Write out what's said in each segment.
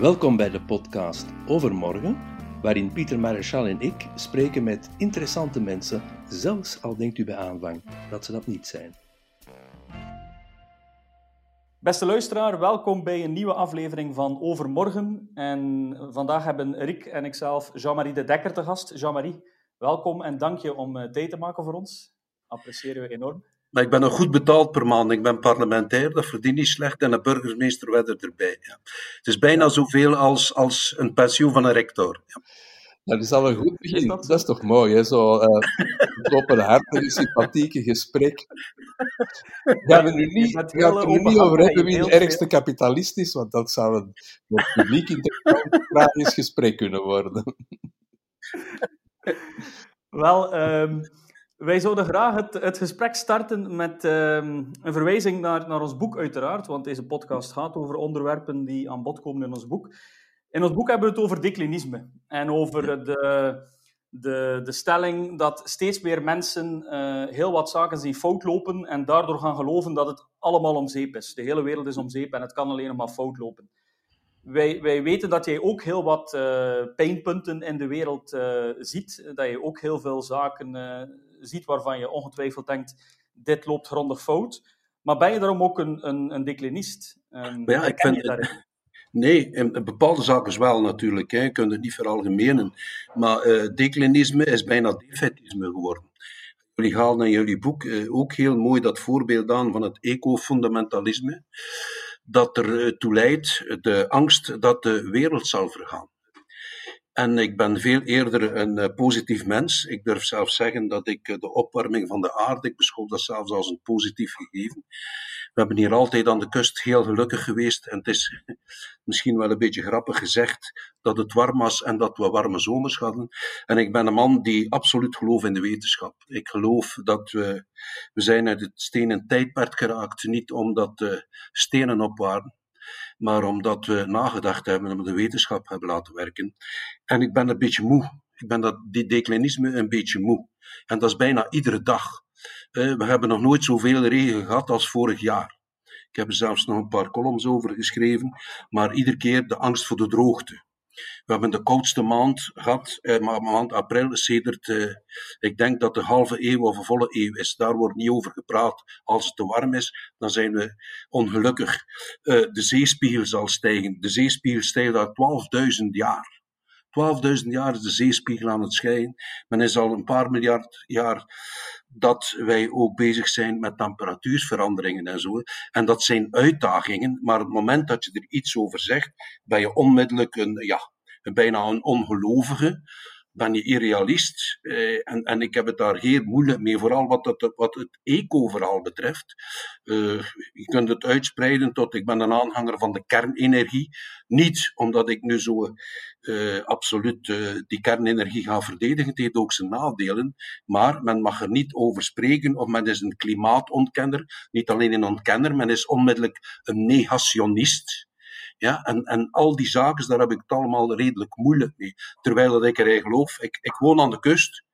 Welkom bij de podcast Overmorgen, waarin Pieter Maréchal en ik spreken met interessante mensen, zelfs al denkt u bij aanvang dat ze dat niet zijn. Beste luisteraar, welkom bij een nieuwe aflevering van Overmorgen. En vandaag hebben Rick en ikzelf Jean-Marie de Dekker te gast. Jean-Marie, welkom en dank je om eh, tijd te maken voor ons. Appreciëren we enorm. Maar ik ben nog goed betaald per maand. Ik ben parlementair, dat verdien niet slecht. En een burgemeester werd erbij. Ja. Het is bijna zoveel als, als een pensioen van een rector. Ja. Dat is al een goed begin. Dat, is toch mooi, hè? Zo uh, openhartige, sympathieke gesprek. Gaan we nu niet, gaan we nu niet over hebben wie het ergste kapitalist is, want dat zou een publiek interactief gesprek kunnen worden. Wel, um, wij zouden graag het, het gesprek starten met um, een verwijzing naar, naar ons boek, uiteraard. Want deze podcast gaat over onderwerpen die aan bod komen in ons boek. In ons boek hebben we het over declinisme. En over de, de, de stelling dat steeds meer mensen uh, heel wat zaken zien fout lopen. En daardoor gaan geloven dat het allemaal om zeep is. De hele wereld is om zeep en het kan alleen nog maar fout lopen. Wij, wij weten dat jij ook heel wat uh, pijnpunten in de wereld uh, ziet. Dat je ook heel veel zaken ziet waarvan je ongetwijfeld denkt, dit loopt grondig fout. Maar ben je daarom ook een, een, een declinist? Um, ja, ik vind... Nee, in bepaalde zaken wel natuurlijk. Hè. Je kunt het niet veralgemenen. Maar uh, declinisme is bijna defetisme geworden. Jullie halen in jullie boek uh, ook heel mooi dat voorbeeld aan van het ecofundamentalisme. Dat er toe leidt, de angst dat de wereld zal vergaan. En ik ben veel eerder een uh, positief mens. Ik durf zelf zeggen dat ik uh, de opwarming van de aarde, ik beschouw dat zelfs als een positief gegeven. We hebben hier altijd aan de kust heel gelukkig geweest. En het is misschien wel een beetje grappig gezegd dat het warm was en dat we warme zomers hadden. En ik ben een man die absoluut gelooft in de wetenschap. Ik geloof dat we, we zijn uit het stenen tijdperk geraakt. Niet omdat de stenen op waren, maar omdat we nagedacht hebben en we de wetenschap hebben laten werken. En ik ben een beetje moe. Ik ben dat, die declinisme een beetje moe. En dat is bijna iedere dag. We hebben nog nooit zoveel regen gehad als vorig jaar. Ik heb er zelfs nog een paar columns over geschreven, maar iedere keer de angst voor de droogte. We hebben de koudste maand gehad, eh, maand april, sedert, eh, ik denk dat de halve eeuw of een volle eeuw is. Daar wordt niet over gepraat. Als het te warm is, dan zijn we ongelukkig. Eh, de zeespiegel zal stijgen. De zeespiegel stijgt al 12.000 jaar. 12.000 jaar is de zeespiegel aan het schijnen. Men is al een paar miljard jaar dat wij ook bezig zijn met temperatuursveranderingen en zo. En dat zijn uitdagingen, maar het moment dat je er iets over zegt, ben je onmiddellijk een, ja, bijna een ongelovige ben je irrealist. Eh, en, en ik heb het daar heel moeilijk mee, vooral wat, het, wat het eco-verhaal betreft. Uh, je kunt het uitspreiden tot ik ben een aanhanger van de kernenergie. Niet omdat ik nu zo uh, absoluut die kernenergie ga verdedigen, het heeft ook zijn nadelen. Maar men mag er niet over spreken, of men is een klimaatontkenner. Niet alleen een ontkenner, men is onmiddellijk een negationist. Ja, en, en al die zaken, daar heb ik het allemaal redelijk moeilijk mee. Terwijl dat ik erin geloof, ik, ik woon aan de kust.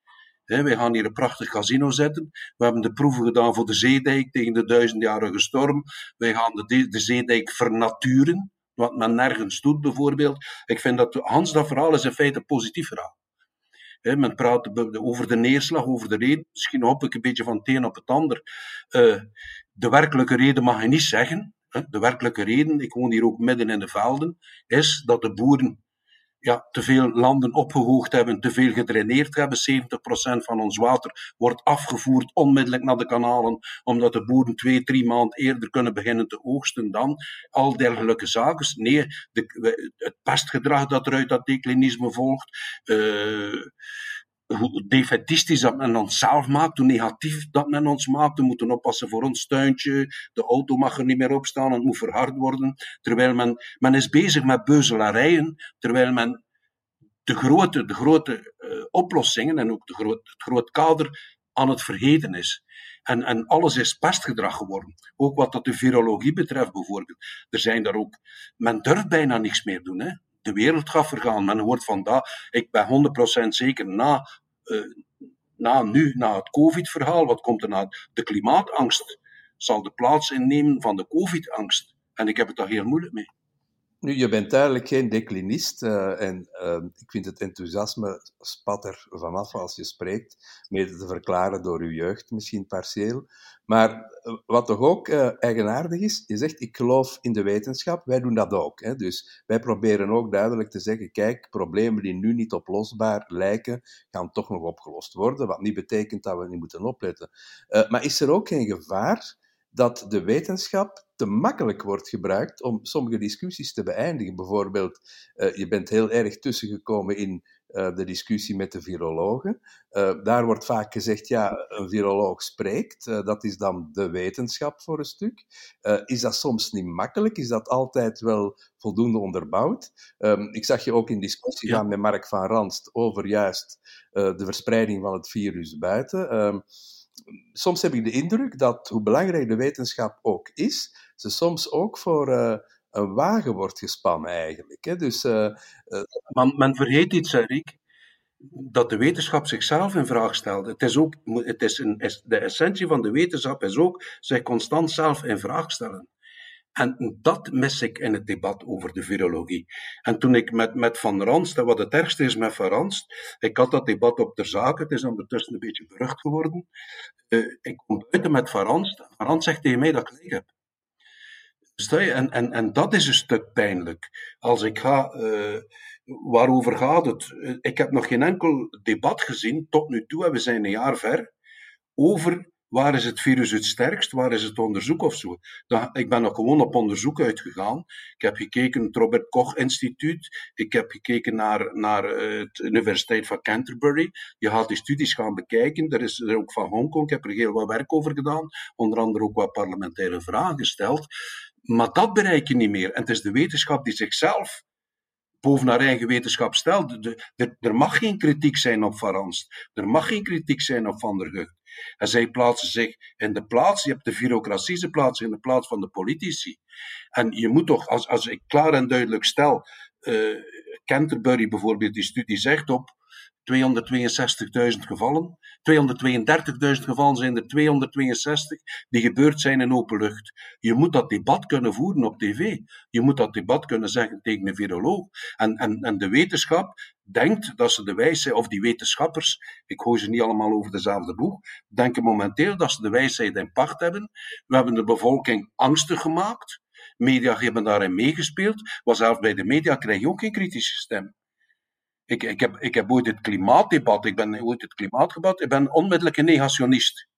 He, wij gaan hier een prachtig casino zetten. We hebben de proeven gedaan voor de zeedijk tegen de duizendjarige storm. Wij gaan de, de zeedijk vernaturen, wat men nergens doet bijvoorbeeld. Ik vind dat Hans dat verhaal is in feite een positief verhaal. Men praat over de neerslag, over de reden. Misschien hop ik een beetje van het een op het ander. Uh, de werkelijke reden mag je niet zeggen. De werkelijke reden, ik woon hier ook midden in de velden, is dat de boeren ja, te veel landen opgehoogd hebben, te veel gedraineerd hebben. 70% van ons water wordt afgevoerd onmiddellijk naar de kanalen, omdat de boeren twee, drie maanden eerder kunnen beginnen te oogsten dan. Al dergelijke zaken. Nee, de, het pestgedrag dat er uit dat declinisme volgt. Uh, hoe defetistisch dat men ons zelf maakt, hoe negatief dat men ons maakt. We moeten oppassen voor ons tuintje, de auto mag er niet meer op staan, het moet verhard worden. Terwijl men, men is bezig met beuzelarijen, terwijl men de grote, de grote uh, oplossingen en ook de groot, het groot kader aan het vergeten is. En, en alles is pestgedrag geworden. Ook wat dat de virologie betreft bijvoorbeeld. Er zijn daar ook, men durft bijna niks meer doen. Hè de wereld gaat vergaan. Men hoort vandaag, ik ben 100% zeker, na, na nu, na het COVID-verhaal, wat komt er na? De klimaatangst zal de plaats innemen van de COVID-angst. En ik heb het daar heel moeilijk mee. Nu, je bent duidelijk geen declinist uh, en uh, ik vind het enthousiasme spat er vanaf als je spreekt, mede te verklaren door uw jeugd misschien partieel. Maar uh, wat toch ook eigenaardig is, je zegt ik geloof in de wetenschap, wij doen dat ook. Hè? Dus wij proberen ook duidelijk te zeggen, kijk, problemen die nu niet oplosbaar lijken, gaan toch nog opgelost worden, wat niet betekent dat we niet moeten opletten. maar is er ook geen gevaar dat de wetenschap te makkelijk wordt gebruikt om sommige discussies te beëindigen. Bijvoorbeeld, uh, je bent heel erg tussengekomen in uh, de discussie met de virologen. Uh, daar wordt vaak gezegd, ja, een viroloog spreekt, dat is dan de wetenschap voor een stuk. is dat soms niet makkelijk? Is dat altijd wel voldoende onderbouwd? Um, ik zag je ook in discussie gaan met Mark van Ranst over juist de verspreiding van het virus buiten. Soms heb ik de indruk dat, hoe belangrijk de wetenschap ook is, ze soms ook voor uh, een wagen wordt gespannen eigenlijk. Hè? Dus, uh, uh, men, men vergeet iets, Rick, dat de wetenschap zichzelf in vraag stelt. Het is ook, het is een, de essentie van de wetenschap is ook zich constant zelf in vraag stellen. En dat mis ik in het debat over de virologie. En toen ik met, met Van Ranst, wat het ergste is met Van Ranst, ik had dat debat op de zaak, het is ondertussen een beetje berucht geworden. Uh, ik kom buiten met Van Ranst, Van Ranst zegt tegen mij dat ik gelijk heb. En, en, en dat is een stuk pijnlijk. Als ik ga, uh, waarover gaat het? Uh, ik heb nog geen enkel debat gezien, tot nu toe, en we zijn een jaar ver, over Waar is het virus het sterkst? Waar is het onderzoek of zo? ik ben ook gewoon op onderzoek uitgegaan. Ik heb gekeken naar het Robert Koch Instituut. Ik heb gekeken naar, naar de Universiteit van Canterbury. Je gaat die studies gaan bekijken. Er is er ook van Hongkong. Ik heb er heel wat werk over gedaan. Onder andere ook wat parlementaire vragen gesteld. Maar dat bereik je niet meer. En het is de wetenschap die zichzelf boven haar eigen wetenschap stelt. er mag geen kritiek zijn op Van. Er mag geen kritiek zijn op Van der Gucht. En zij plaatsen zich in de plaats, je hebt de bureaucratie, ze plaatsen in de plaats van de politici. En je moet toch, als, als ik klaar en duidelijk stel, uh, Canterbury bijvoorbeeld, die studie zegt op 262.000 gevallen. 232.000 gevallen zijn er 262 die gebeurd zijn in open lucht. Je moet dat debat kunnen voeren op tv. Je moet dat debat kunnen zeggen tegen een viroloog. En, en, en de wetenschap denkt dat ze de wijsheid, of die wetenschappers, ik hoor ze niet allemaal over dezelfde boeg, denken momenteel dat ze de wijsheid in pacht hebben. We hebben de bevolking angstig gemaakt. Media hebben daarin meegespeeld. Maar zelfs bij de media krijg je ook geen kritische stem. Ik, ik, heb, ik heb ooit het klimaatdebat, ik ben ooit het klimaatdebat, ik ben onmiddellijk een negationist.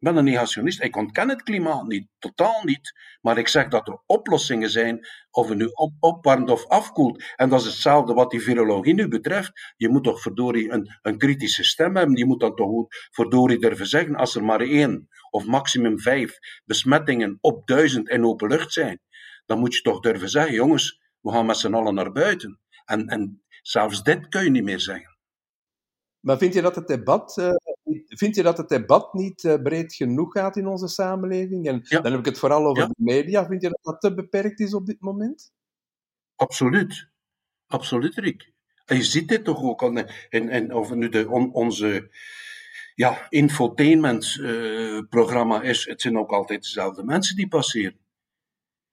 Ik ben een negationist. Ik ontken het klimaat niet, totaal niet. Maar ik zeg dat er oplossingen zijn, of het nu op, opwarmt of afkoelt. En dat is hetzelfde wat die virologie nu betreft. Je moet toch verdorie een, een kritische stem hebben. Je moet dan toch verdorie durven zeggen, als er maar één of maximum vijf besmettingen op duizend in open lucht zijn, dan moet je toch durven zeggen, jongens, we gaan met z'n allen naar buiten. En, en Zelfs dit kun je niet meer zeggen. Maar vind je dat het debat, uh, vind je dat het debat niet uh, breed genoeg gaat in onze samenleving? En dan heb ik het vooral over de media. Vind je dat dat te beperkt is op dit moment? Absoluut. Absoluut, Rick. En je ziet dit toch ook. En, en of nu de, on, onze ja, infotainment-programma uh, is, het zijn ook altijd dezelfde mensen die passeren.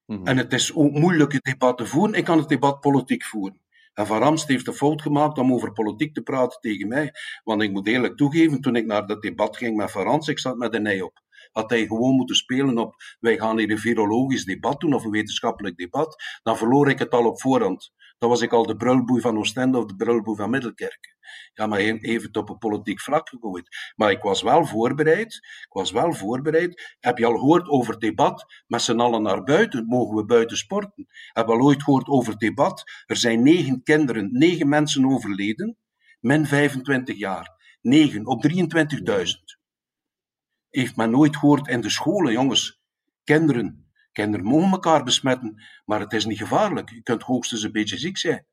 Mm -hmm. En het is ook moeilijk het debat te voeren. Ik kan het debat politiek voeren. En Van Ramst heeft de fout gemaakt om over politiek te praten tegen mij. Want ik moet eerlijk toegeven, toen ik naar dat debat ging met Van Rams, ik zat met een ei op. Had hij gewoon moeten spelen op, wij gaan hier een virologisch debat doen of een wetenschappelijk debat, dan verloor ik het al op voorhand. Dan was ik al de brulboei van Oostende of de brulboei van Middelkerken. Ja, maar even op een politiek vlak gegooid. Maar ik was wel voorbereid. Ik was wel voorbereid. Heb je al gehoord over debat? Met z'n allen naar buiten. Mogen we buiten sporten? Heb je al ooit gehoord over debat? Er zijn negen kinderen, negen mensen overleden. Min 25 jaar. Negen op 23.000. Heeft men nooit gehoord in de scholen, jongens. Kinderen. Kinderen mogen elkaar besmetten, maar het is niet gevaarlijk. Je kunt hoogstens een beetje ziek zijn.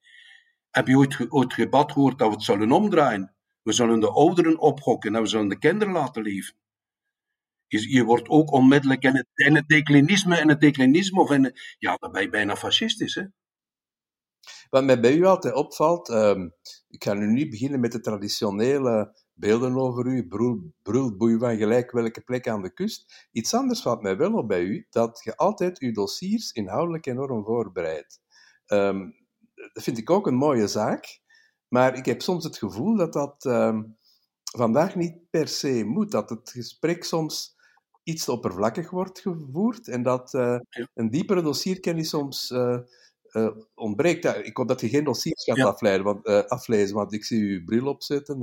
Heb je ooit, ooit gebad gehoord dat we het zullen omdraaien? We zullen de ouderen opgokken en we zullen de kinderen laten leven. Je, wordt ook onmiddellijk in het, in het declinisme, in het declinisme of in ja, dan ben je bijna fascistisch, hè? Wat mij bij u altijd opvalt, um, ik ga nu niet beginnen met de traditionele beelden over u, brul, brulboei van gelijk welke plek aan de kust. Iets anders valt mij wel op bij u, dat je altijd uw dossiers inhoudelijk enorm voorbereidt. ehm, dat vind ik ook een mooie zaak. Maar ik heb soms het gevoel dat dat ehm, vandaag niet per se moet. Dat het gesprek soms iets te oppervlakkig wordt gevoerd en dat uh, een diepere dossierkennis soms uh, uh, ontbreekt. Ik hoop dat je geen dossiers gaat afleiden, want, aflezen, want ik zie je bril opzetten.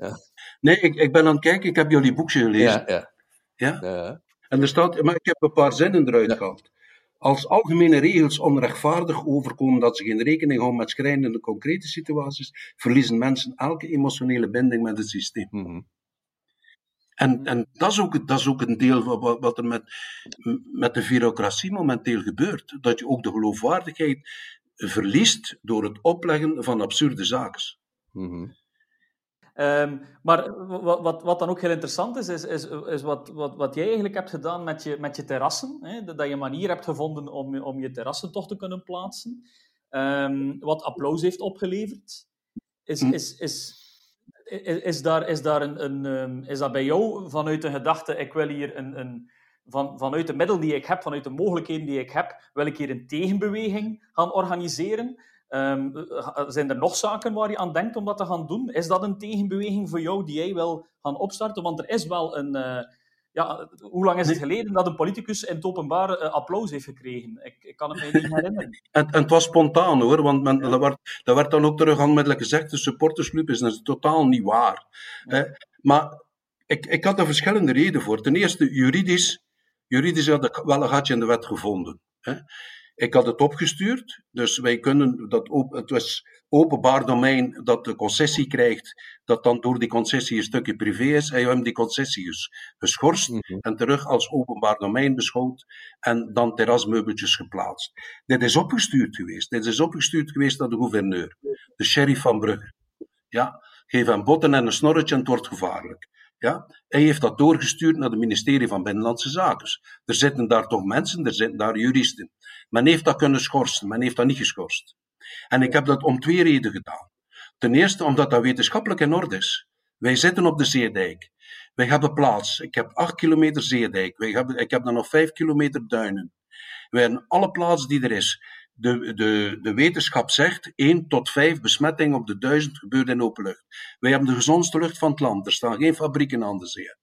Ja. Nee, ik, ik ben aan het kijken, ik heb jullie boekje gelezen. Ja, ja. ja? En er staat, maar ik heb een paar zinnen eruit gehaald. Als algemene regels onrechtvaardig overkomen dat ze geen rekening houden met schrijnende concrete situaties, verliezen mensen elke emotionele binding met het systeem. Mm En, en dat, is ook, dat is ook een deel van wat, wat er met, met de bureaucratie momenteel gebeurt. Dat je ook de geloofwaardigheid verliest door het opleggen van absurde zaken. Mm Ehm, maar wat, wat, wat, dan ook heel interessant is, is, is, is wat, wat, wat, jij eigenlijk hebt gedaan met je, met je terrassen. Hè? Dat je een manier hebt gevonden om, om je terrassen toch te kunnen plaatsen. Um, wat applaus heeft opgeleverd. Is, hm. is, is, is, is, daar, is, daar een, een, ehm, is dat bij jou vanuit de gedachte, ik wil hier een, een, van, vanuit de middelen die ik heb, vanuit de mogelijkheden die ik heb, wil ik hier een tegenbeweging gaan organiseren? Um, zijn er nog zaken waar je aan denkt om dat te gaan doen? Is dat een tegenbeweging voor jou die jij wil gaan opstarten? Want er is wel een. Uh, ja, hoe lang is het geleden dat een politicus in het openbaar uh, applaus heeft gekregen? Ik, ik, kan het me niet herinneren. En, en het was spontaan hoor, want men, dat, werd, dat, werd, dan ook terug onmiddellijk gezegd: de supportersclub is, dat is totaal niet waar. Hè? Maar ik, ik had er verschillende redenen voor. Ten eerste, juridisch, juridisch had ik wel een gatje in de wet gevonden. Hè? Ik had het opgestuurd, dus wij kunnen dat op, het was openbaar domein dat de concessie krijgt, dat dan door die concessie een stukje privé is. Hij heeft die concessie dus geschorst mhm. en terug als openbaar domein beschouwd en dan terrasmeubeltjes geplaatst. Dit is opgestuurd geweest. Dit is opgestuurd geweest naar de gouverneur, de sheriff van Brugge. Ja, geef hem botten en een snorretje en het wordt gevaarlijk. Ja? Hij heeft dat doorgestuurd naar het ministerie van Binnenlandse Zaken. Er zitten daar toch mensen, er zitten daar juristen. Men heeft dat kunnen schorsen, men heeft dat niet geschorst. En ik heb dat om twee redenen gedaan. Ten eerste omdat dat wetenschappelijk in orde is. Wij zitten op de zeedijk. Wij hebben plaats. Ik heb acht kilometer zeedijk. Wij hebben, ik heb dan nog vijf kilometer duinen. Wij hebben alle plaats die er is. De, de, de wetenschap zegt 1 tot 5 besmettingen op de 1000 gebeurt in open lucht. Wij hebben de gezondste lucht van het land. Er staan geen fabrieken aan de zee.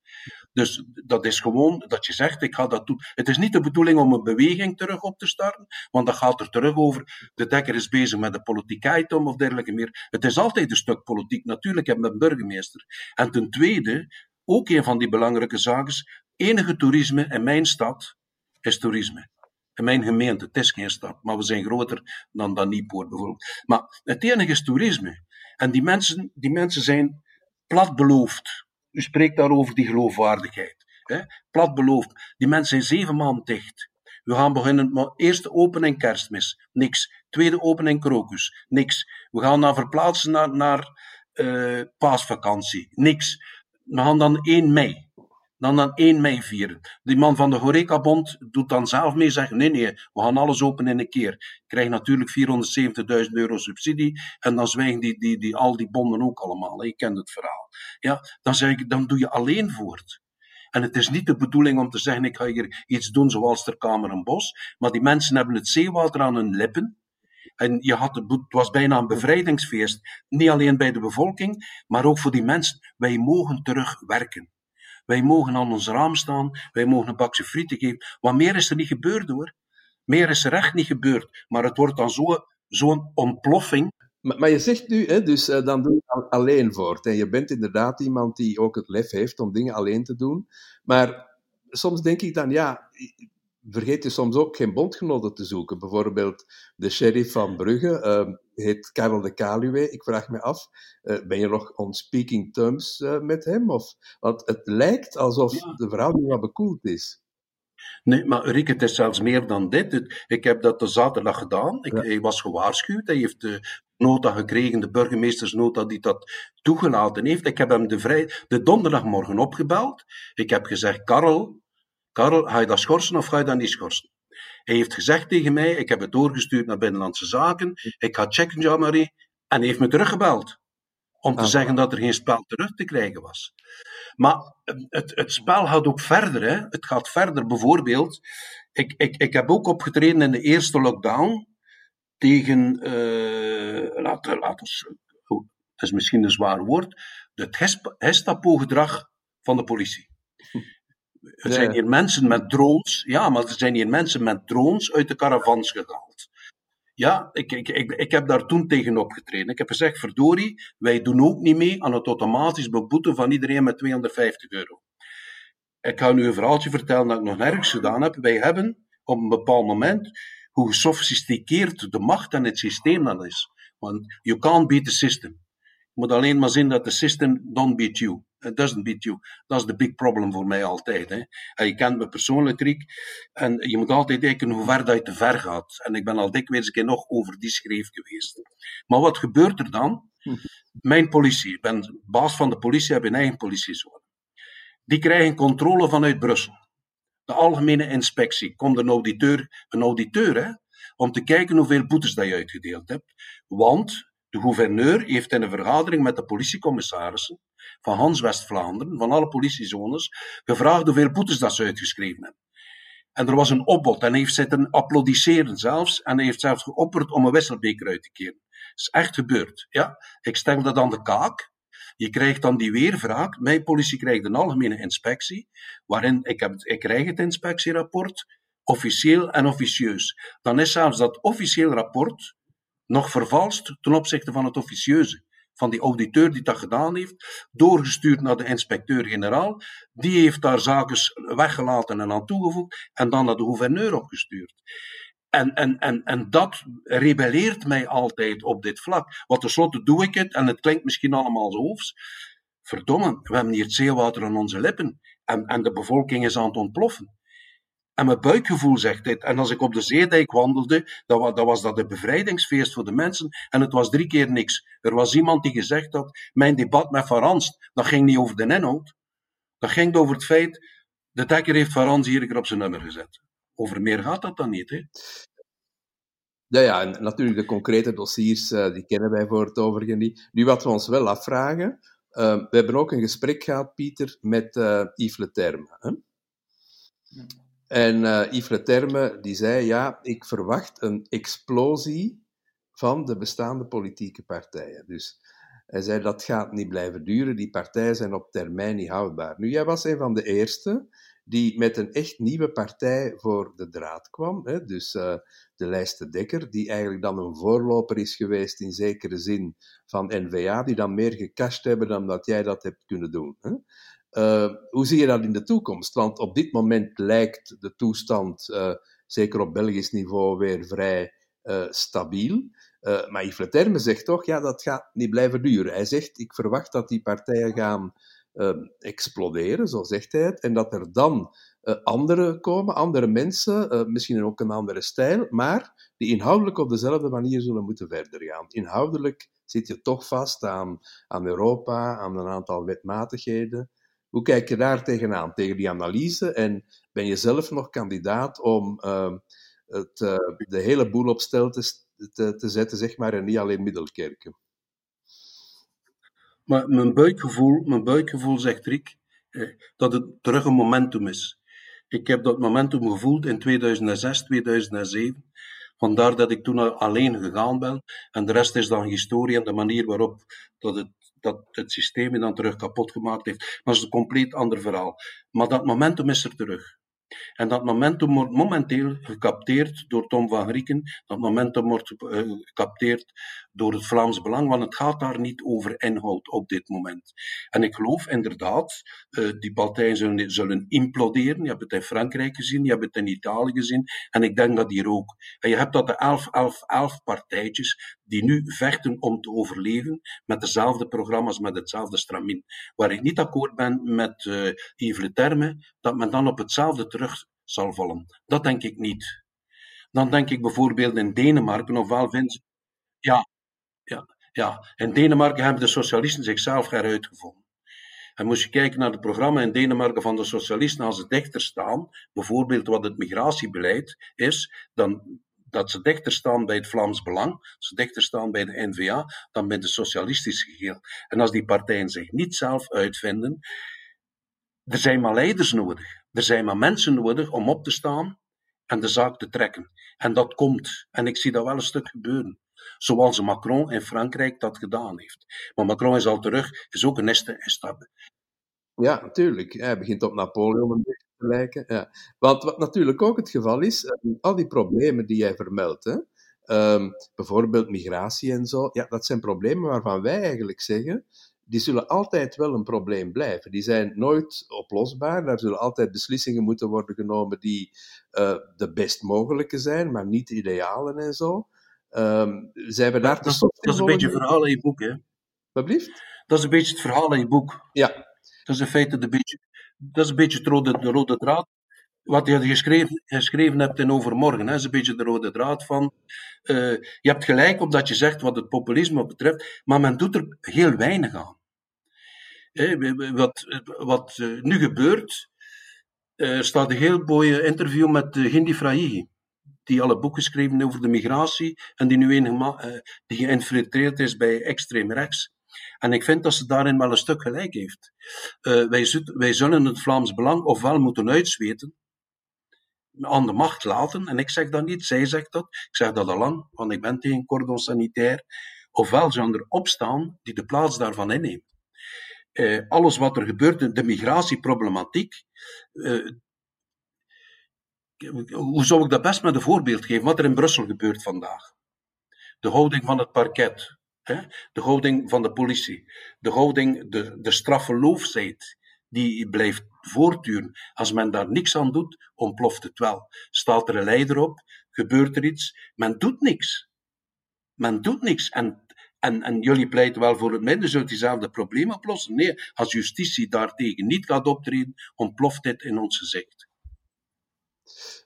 Dus dat is gewoon dat je zegt, ik ga dat doen. Het is niet de bedoeling om een beweging terug op te starten, want dat gaat er terug over. De Dekker is bezig met de politiek item of dergelijke meer. Het is altijd een stuk politiek, natuurlijk, heb een burgemeester. En ten tweede, ook een van die belangrijke zaken, enige toerisme in mijn stad is toerisme. In mijn gemeente, het is geen stad, maar we zijn groter dan dan Niepoort bijvoorbeeld. Maar het enige is toerisme. En die mensen, die mensen zijn plat beloofd. U spreekt daarover die geloofwaardigheid. Hè? Plat beloofd. Die mensen zijn zeven maanden dicht. We gaan beginnen met eerste opening kerstmis. Niks. Tweede opening krokus. Niks. We gaan dan verplaatsen naar, naar uh, paasvakantie. Niks. We gaan dan 1 mei dan dan 1 mei vieren. Die man van de Horeca-bond doet dan zelf mee, zegt nee, nee, we gaan alles open in een keer. Krijgt natuurlijk 470.000 euro subsidie en dan zwijgen die, die, die, al die bonden ook allemaal. Je kent het verhaal. Ja, dan, zeg ik, dan doe je alleen voort. En het is niet de bedoeling om te zeggen, ik ga hier iets doen zoals ter Kamer en Bos, maar die mensen hebben het zeewater aan hun lippen. En je had, het was bijna een bevrijdingsfeest, niet alleen bij de bevolking, maar ook voor die mensen. Wij mogen terug werken. Wij mogen aan ons raam staan, wij mogen een bakje frieten geven. Wat meer is er niet gebeurd hoor. Meer is er echt niet gebeurd. Maar het wordt dan zo'n zo ontploffing. Maar, je zegt nu, hè, dus uh, dan doe je alleen voort. En je bent inderdaad iemand die ook het lef heeft om dingen alleen te doen. Maar soms denk ik dan, ja, vergeet je soms ook geen bondgenoten te zoeken. Bijvoorbeeld de sheriff van Brugge uh, heet Karel de Kaluwe. Ik vraag me af, uh, ben je nog on speaking terms uh, met hem? Of, want het lijkt alsof ja. de verhouding wat bekoeld is. Nee, maar Rick, het is zelfs meer dan dit. Ik heb dat de zaterdag gedaan. Ik, ja. Hij was gewaarschuwd. Hij heeft de nota gekregen, de burgemeestersnota die dat toegelaten heeft. Ik heb hem de, vrij, de donderdagmorgen opgebeld. Ik heb gezegd, Karel, Karel, ga je dat schorsen of ga je dat niet schorsen? Hij heeft gezegd tegen mij, ik heb het doorgestuurd naar Binnenlandse Zaken, ik ga checken, Jean-Marie, en hij heeft me teruggebeld. Om te ah. zeggen dat er geen spel terug te krijgen was. Maar het, het spel gaat ook verder. Hè. Het gaat verder. Bijvoorbeeld, ik, ik, ik heb ook opgetreden in de eerste lockdown. tegen, uh, laten we, oh, dat is misschien een zwaar woord, het Gestapo-gedrag van de politie. Er zijn hier mensen met drones, ja, maar er zijn hier mensen met drones uit de caravans gehaald. Ja, ik, ik, ik, ik heb daar toen tegen opgetreden. Ik heb gezegd, verdorie, wij doen ook niet mee aan het automatisch beboeten van iedereen met 250 euro. Ik ga nu een verhaaltje vertellen dat ik nog nergens gedaan heb. Wij hebben op een bepaald moment, hoe gesofisticeerd de macht en het systeem dan is. Want you can't beat the system. Moet alleen maar zien dat de system don't beat you. It doesn't beat you. Dat is de big problem voor mij altijd. Hè. En je kent me persoonlijk, Riek. En je moet altijd kijken hoe ver dat je te ver gaat. En ik ben al dikwijls een keer nog over die schreef geweest. Maar wat gebeurt er dan? Hm. Mijn politie, ik ben baas van de politie, heb een eigen politiezone. Die krijgen controle vanuit Brussel. De algemene inspectie. Komt een auditeur, een auditeur hè, om te kijken hoeveel boetes dat je uitgedeeld hebt. Want de gouverneur heeft in een vergadering met de politiecommissarissen van Hans West-Vlaanderen, van alle politiezones, gevraagd hoeveel boetes dat ze uitgeschreven hebben. En er was een opbod en hij heeft zitten applaudisseren zelfs en hij heeft zelfs geopperd om een wisselbeker uit te keren. Dat is echt gebeurd. Ja? Ik stel dat aan de kaak. Je krijgt dan die weervraag. Mijn politie krijgt een algemene inspectie, waarin ik, heb, ik krijg het inspectierapport, officieel en officieus. Dan is zelfs dat officieel rapport nog vervalst ten opzichte van het officieuze. Van die auditeur die dat gedaan heeft, doorgestuurd naar de inspecteur-generaal. Die heeft daar zaken weggelaten en aan toegevoegd en dan naar de gouverneur opgestuurd. En, en, en, en dat rebelleert mij altijd op dit vlak. Want tenslotte doe ik het, en het klinkt misschien allemaal zo hoofs. Verdomme, we hebben hier het zeewater aan onze lippen. En, en de bevolking is aan het ontploffen. En mijn buikgevoel zegt dit. En als ik op de zeedijk wandelde, dan was, was dat een bevrijdingsfeest voor de mensen. En het was drie keer niks. Er was iemand die gezegd had, mijn debat met Van Ranst, dat ging niet over de inhoud. Dat ging over het feit, de dekker heeft Van Ranst hier op zijn nummer gezet. Over meer gaat dat dan niet, hè? Ja, ja, en natuurlijk de concrete dossiers, uh, die kennen wij voor het overige niet. Nu, wat we ons wel afvragen, uh, we hebben ook een gesprek gehad, Pieter, met uh, Yves Leterme. Hè? En uh, Yves die zei, ja, ik verwacht een explosie van de bestaande politieke partijen. Dus hij zei, dat gaat niet blijven duren, die partijen zijn op termijn niet houdbaar. Nu, jij was een van de eerste die met een echt nieuwe partij voor de draad kwam. Hè? Dus uh, de Lijste Dekker, die eigenlijk dan een voorloper is geweest in zekere zin van NVA, die dan meer gecashed hebben dan dat jij dat hebt kunnen doen. Hè? Uh, hoe zie je dat in de toekomst? Want op dit moment lijkt de toestand, uh, zeker op Belgisch niveau, weer vrij uh, stabiel. maar Yves Leterme zegt toch, ja, dat gaat niet blijven duren. Hij zegt, ik verwacht dat die partijen gaan exploderen, zo zegt hij het, en dat er dan anderen komen, andere mensen, misschien ook een andere stijl, maar die inhoudelijk op dezelfde manier zullen moeten verder gaan. Inhoudelijk zit je toch vast aan, aan Europa, aan een aantal wetmatigheden. Hoe kijk je daar tegenaan, tegen die analyse? En ben je zelf nog kandidaat om uh, het, uh, de hele boel op stel te, te, te, zetten, zeg maar, en niet alleen Middelkerken? Maar mijn buikgevoel, mijn buikgevoel zegt Rick eh, dat het terug een momentum is. Ik heb dat momentum gevoeld in 2006, 2007. Vandaar dat ik toen alleen gegaan ben. En de rest is dan historie en de manier waarop dat het dat het systeem dan terug kapot gemaakt heeft. Maar dat is een compleet ander verhaal. Maar dat momentum is er terug. En dat momentum wordt momenteel gecapteerd door Tom van Grieken. Dat momentum wordt uh, gecapteerd door het Vlaams Belang, want het gaat daar niet over inhoud op dit moment. En ik geloof inderdaad, uh, die partijen zullen, zullen, imploderen. Je hebt het in Frankrijk gezien, je hebt het in Italië gezien, en ik denk dat hier ook. En je hebt dat de elf, elf, elf partijtjes die nu vechten om te overleven met dezelfde programma's, met hetzelfde stramien. Waar ik niet akkoord ben met uh, Yves Le Terme, dat men dan op hetzelfde terug zal vallen. Dat denk ik niet. Dan denk ik bijvoorbeeld in Denemarken, ofwel vinden ze... Ja, ja. In Denemarken hebben de socialisten zichzelf heruitgevonden. En moest je kijken naar het programma in Denemarken van de socialisten, als ze dichter staan, bijvoorbeeld wat het migratiebeleid is, dan dat ze dichter staan bij het Vlaams Belang, ze dichter staan bij de NVA, dan bij de socialistische geheel. En als die partijen zich niet zelf uitvinden, er zijn maar leiders nodig. Er zijn maar mensen nodig om op te staan en de zaak te trekken. En dat komt. En ik zie dat wel een stuk gebeuren. Zoals Macron in Frankrijk dat gedaan heeft. Maar Macron is al terug, is ook een eerste stap. Ja, natuurlijk. Hij begint op Napoleon een beetje te lijken. Ja. Want wat natuurlijk ook het geval is, eh, al die problemen die jij vermeldt, hè, um, bijvoorbeeld migratie en zo, ja, dat zijn problemen waarvan wij eigenlijk zeggen, die zullen altijd wel een probleem blijven. Die zijn nooit oplosbaar. Daar zullen altijd beslissingen moeten worden genomen die uh, de best mogelijke zijn, maar niet idealen en zo. Um, zij hebben daar dat, dat, is een beetje het verhaal in je boek, hè? Wat blieft? Dat is een beetje het verhaal in je boek. Ja. Dat is in feite de beetje, dat is een beetje het rode, de rode draad. Wat je geschreven, geschreven hebt in Overmorgen, hè, is een beetje de rode draad van. Uh, je hebt gelijk op dat je zegt wat het populisme betreft, maar men doet er heel weinig aan wat, wat eh, nu gebeurt, er staat een heel mooi interview met Gindi Fraigi, die al een boek geschreven over de migratie en die nu enige uh, die geïnfiltreerd is bij extreem rechts. En ik vind dat ze daarin wel een stuk gelijk heeft. Uh, wij, wij zullen het Vlaams Belang ofwel moeten uitzweten, aan de macht laten, en ik zeg dat niet, zij zegt dat, ik zeg dat al lang, want ik ben tegen cordon sanitair, ofwel zullen er opstaan die de plaats daarvan innemen eh, alles wat er gebeurt, de migratieproblematiek. Eh, hoe zou ik dat best met een voorbeeld geven? Wat er in Brussel gebeurt vandaag. De houding van het parket, hè? de houding van de politie, de houding, de, de die blijft voortduren. Als men daar niks aan doet, ontploft het wel. Staat er een leider op, gebeurt er iets, men doet niks. Men doet niks. En en, en jullie pleiten wel voor het midden, zult diezelfde probleem oplossen? Nee, als justitie daartegen niet gaat optreden, ontploft dit in ons gezicht.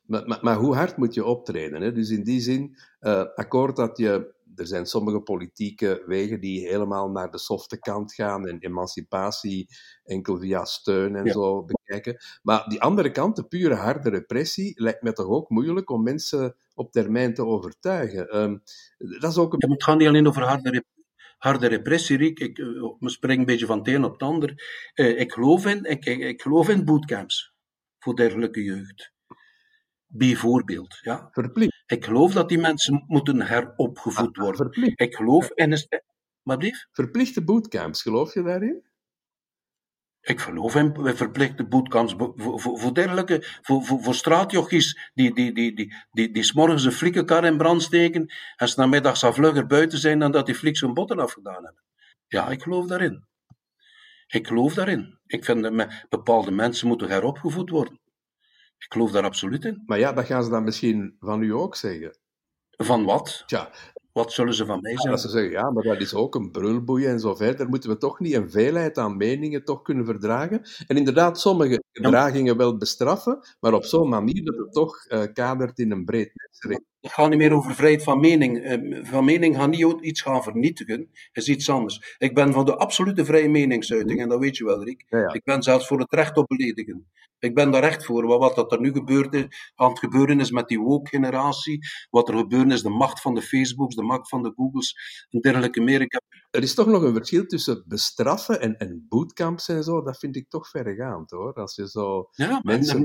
Maar, maar, maar hoe hard moet je optreden? Hè? Dus in die zin, uh, akkoord dat je er zijn sommige politieke wegen die helemaal naar de softe kant gaan en emancipatie enkel via steun en zo bekijken. Maar die andere kant, de pure harde repressie, lijkt me toch ook moeilijk om mensen op termijn te overtuigen. Um, dat is ook een... Het gaat niet alleen over harde repressie harde repressie, Riek. Ik, ik eh, spring een beetje van het een op het ander. Uh, ik, geloof in, ik, ik, ik, geloof in bootcamps voor dergelijke jeugd. Bijvoorbeeld. Ja. Verplicht. Ik geloof dat die mensen moeten heropgevoed ah, worden. Verplicht. Ik geloof in een. Maar blief? Verplichte bootcamps, geloof je daarin? Ik geloof in verplichte bootcamps voor, voor, voor dergelijke, voor, voor, voor straatjochies die, die, die, die, die, die s'morgens een flikkenkar in brand steken en s namiddags al vlugger buiten zijn dan dat die fliks hun botten afgedaan hebben. Ja, ik geloof daarin. Ik geloof daarin. Ik vind dat bepaalde mensen moeten heropgevoed worden. Ik geloof daar absoluut in. Maar ja, dat gaan ze dan misschien van u ook zeggen. Van wat? Tja, wat zullen ze van mij zeggen? Ja, ze zeggen, ja, maar dat is ook een brulboei en zo verder. Moeten we toch niet een veelheid aan meningen toch kunnen verdragen? En inderdaad, sommige gedragingen wel bestraffen, maar op zo'n manier dat het toch uh, kadert in een breed. Het gaat niet meer over vrijheid van mening. Uh, van mening gaat niet iets gaan vernietigen, is iets anders. Ik ben van de absolute vrije meningsuiting, en dat weet je wel, Rick. Ik ben zelfs voor het recht op beledigen. Ik ben daar echt voor. Wat dat er nu gebeurt, aan het gebeuren is met die woke-generatie, wat er gebeurt is de macht van de Facebooks, de macht van de Googles en dergelijke meer. Er is toch nog een verschil tussen bestraffen en, en bootcamps en zo. Dat vind ik toch verregaand hoor. Als je zo ja, mensen.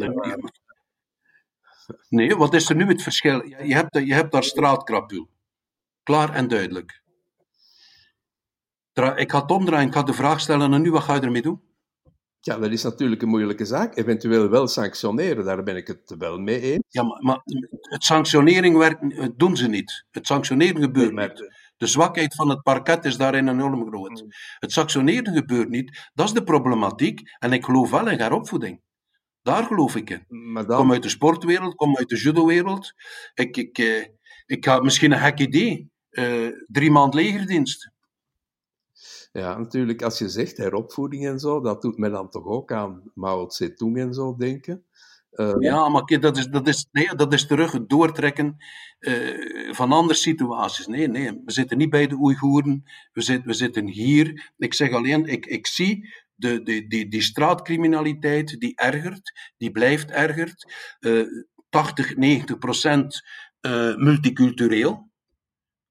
Nee, wat is er nu het verschil? Je hebt, je hebt daar straatkrapul. Klaar en duidelijk. Ik ga het omdraaien, ik ga de vraag stellen en nu, wat ga je ermee doen? Ja, dat is natuurlijk een moeilijke zaak. Eventueel wel sanctioneren, daar ben ik het wel mee eens. Ja, maar, maar het sanctionering werkt, doen ze niet. Het sanctioneren gebeurt niet. De zwakheid van het parket is daarin enorm groot. Hmm. Het sanctioneren gebeurt niet. Dat is de problematiek. En ik geloof wel in heropvoeding. Daar geloof ik in. Dan... Kom uit de sportwereld, kom uit de judowereld. Ik, ik, eh, ik had misschien een gek idee. Uh, drie maand legerdienst. Ja, natuurlijk, als je zegt heropvoeding en zo, dat doet men dan toch ook aan Mao Zedong en zo denken. Uh, ja, maar dat is, dat, is, nee, dat is terug het doortrekken uh, van andere situaties. Nee, nee, we zitten niet bij de Oeigoeren, we, zitten, we zitten hier. Ik zeg alleen, ik, ik zie de, de, die, straatcriminaliteit die ergert, die blijft ergert. Uh, 80, 90 procent multicultureel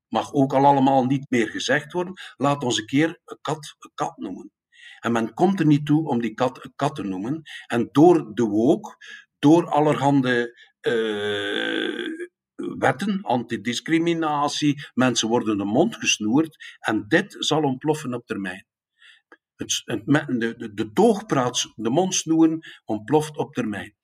mag ook al allemaal niet meer gezegd worden. Laat ons een keer een kat een kat noemen. En men komt er niet toe om die kat een kat te noemen. En door de wook, door allerhande uh, wetten, antidiscriminatie, mensen worden de mond gesnoerd en dit zal ontploffen op termijn. Het, de, de, de toogpraat, de mond snoeren, ontploft op termijn.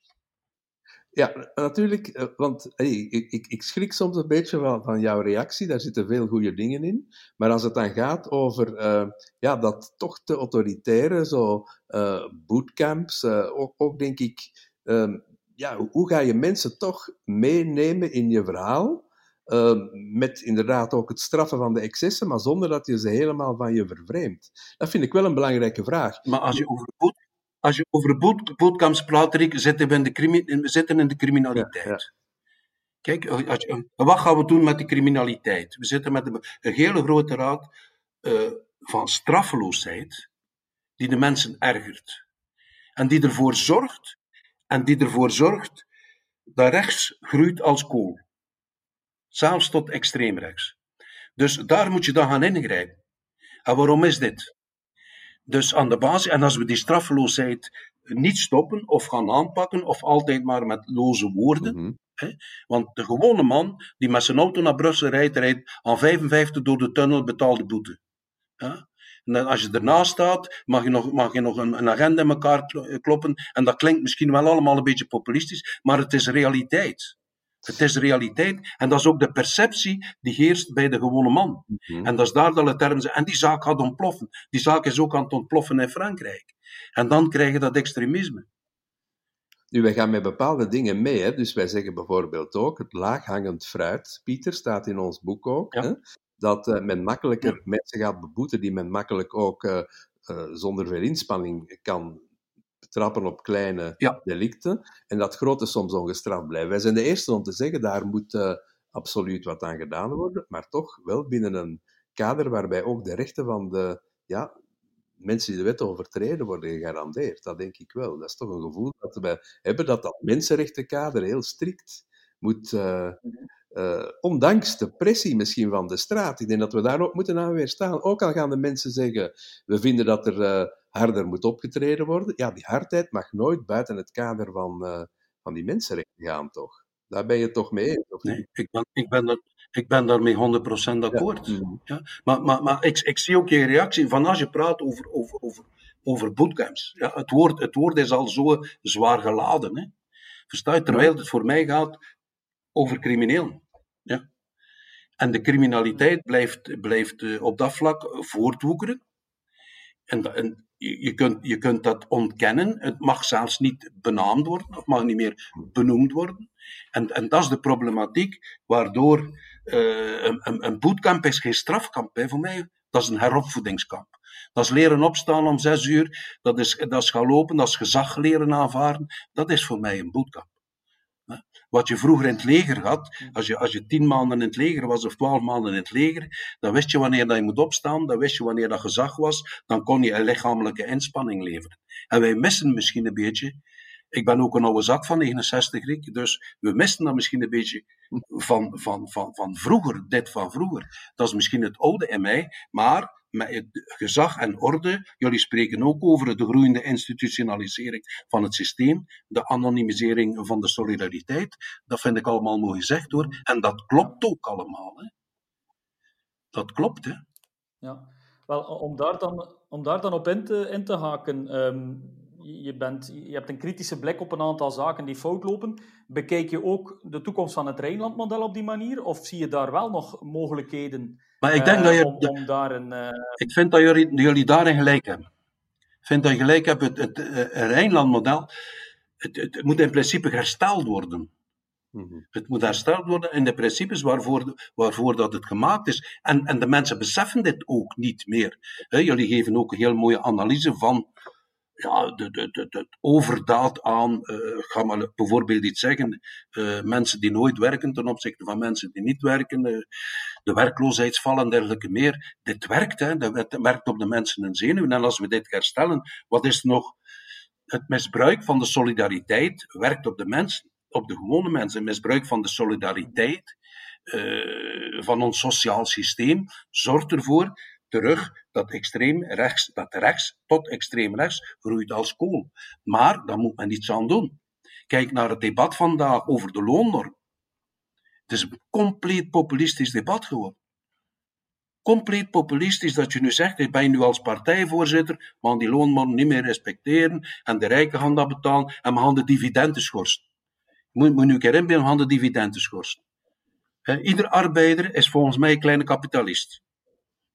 Ja, natuurlijk, eh, want ik, ik, ik, schrik soms een beetje van, van, jouw reactie, daar zitten veel goede dingen in. Maar als het dan gaat over uh, ja, dat toch te autoritaire, zo uh, bootcamps, ook, ook, denk ik, ehm, ja, hoe ga je mensen toch meenemen in je verhaal? Uh, met inderdaad ook het straffen van de excessen, maar zonder dat je ze helemaal van je vervreemdt. Dat vind ik wel een belangrijke vraag. Maar als je over, boot, als je over boot, praat, Rick, zitten we in de, we zitten in de criminaliteit. Kijk, als je, wat gaan we doen met de criminaliteit? We zitten met een, een hele grote raad uh, van straffeloosheid, die de mensen ergert. En die ervoor zorgt en die ervoor zorgt dat rechts groeit als kool. Zelfs tot extreem rechts. Dus daar moet je dan gaan ingrijpen. En waarom is dit? Dus aan de basis, en als we die straffeloosheid niet stoppen of gaan aanpakken, of altijd maar met loze woorden. Mhm. hè, want de gewone man die met zijn auto naar Brussel rijdt, rijdt aan 55 door de tunnel betaalde boete. Ja? En als je ernaast staat, mag je nog, mag je nog een, een agenda in elkaar kloppen. En dat klinkt misschien wel allemaal een beetje populistisch, maar het is realiteit. Het is realiteit. En dat is ook de perceptie die heerst bij de gewone man. Mhm. En dat is daar dat het term En die zaak gaat ontploffen. Die zaak is ook aan het ontploffen in Frankrijk. En dan krijg je dat extremisme. Nu, wij gaan met bepaalde dingen mee. Hè? Dus wij zeggen bijvoorbeeld ook, het laaghangend fruit, Pieter, staat in ons boek ook. Hè? dat uh, men makkelijker mensen gaat beboeten die men makkelijk ook uh, uh, zonder veel inspanning kan betrappen op kleine delicten. En dat grote soms ongestraft blijven. Wij zijn de eerste om te zeggen, daar moet absoluut wat aan gedaan worden, maar toch wel binnen een kader waarbij ook de rechten van de ja, mensen die de wet overtreden worden gegarandeerd. Dat denk ik wel. Dat is toch een gevoel dat we hebben, dat dat mensenrechtenkader heel strikt moet, uh, uh, ondanks de pressie misschien van de straat. Ik denk dat we daar ook moeten aan weerstaan. Ook al gaan de mensen zeggen, we vinden dat er uh, harder moet opgetreden worden. Ja, die hardheid mag nooit buiten het kader van, uh, van die mensenrechten gaan, toch? Daar ben je toch mee eens, of nee, ik ben, ik ben, dat, ik ben daarmee 100% akkoord. Ja. Mhm. ja. Maar, maar, maar ik, ik zie ook je reactie van als je praat over, over, over, over bootcamps. Ja, het, woord, het woord is al zo zwaar geladen. Hè? Versta je? Terwijl het voor mij gaat over criminelen. Ja. En de criminaliteit blijft, blijft eh, op dat vlak voortwoekeren. En, en je, kunt, je kunt dat ontkennen. Het mag zelfs niet benaamd worden, of mag niet meer benoemd worden. En, en dat is de problematiek, waardoor uh, een, een bootcamp is geen strafkamp hè, voor mij. Dat is een heropvoedingskamp. Dat is leren opstaan om zes uur, dat is, dat is gaan lopen, dat is gezag leren aanvaarden. Dat is voor mij een bootcamp. Wat je vroeger in het leger had, als je, als je tien maanden in het leger was of twaalf maanden in het leger, dan wist je wanneer dat je moet opstaan, dan wist je wanneer dat gezag was, dan kon je een lichamelijke inspanning leveren. En wij missen misschien een beetje, ik ben ook een oude zak van 69, Rick, dus we missen dat misschien een beetje van, van, van, van vroeger, dit van vroeger. Dat is misschien het oude in mij, maar met gezag en orde. Jullie spreken ook over de groeiende institutionalisering van het systeem, de anonimisering van de solidariteit. Dat vind ik allemaal mooi gezegd hoor. En dat klopt ook allemaal. Hè. Dat klopt, hè. Ja, wel, om daar dan, om daar dan op in te, in te haken. Um, je, bent, je hebt een kritische blik op een aantal zaken die fout lopen. Bekijk je ook de toekomst van het Rijnlandmodel op die manier? Of zie je daar wel nog mogelijkheden maar ik denk uh, dat je. Om, om daar een, uh... Ik vind dat jullie, jullie daarin gelijk hebben. Ik vind dat je gelijk hebt. Het, het, het Rijnlandmodel. Het, het, moet in principe hersteld worden. Mm-hmm. Het moet hersteld worden in de principes waarvoor, waarvoor dat het gemaakt is. En, en de mensen beseffen dit ook niet meer. He, jullie geven ook een heel mooie analyse van ja, de, de, de, overdaad aan, uh, ga maar bijvoorbeeld iets zeggen, uh, mensen die nooit werken ten opzichte van mensen die niet werken, uh, de werkloosheidsvallen en dergelijke meer. Dit werkt, hè, dat werkt op de mensen en zenuwen. En als we dit herstellen, wat is nog het misbruik van de solidariteit werkt op de mensen, op de gewone mensen. Misbruik van de solidariteit van ons sociaal systeem zorgt ervoor terug dat extreem rechts, dat rechts tot extreem rechts groeit als kool. Maar daar moet men iets aan doen. Kijk naar het debat vandaag over de loonnorm. Het is een compleet populistisch debat geworden. Compleet populistisch dat je nu zegt, ik ben nu als partijvoorzitter, maar die loonnorm niet meer respecteren en de rijken gaan dat betalen en we gaan de dividenden schorsen. Moet, moet nu een keer inbeelden, we gaan de dividenden schorsen. ieder arbeider is volgens mij een kleine kapitalist.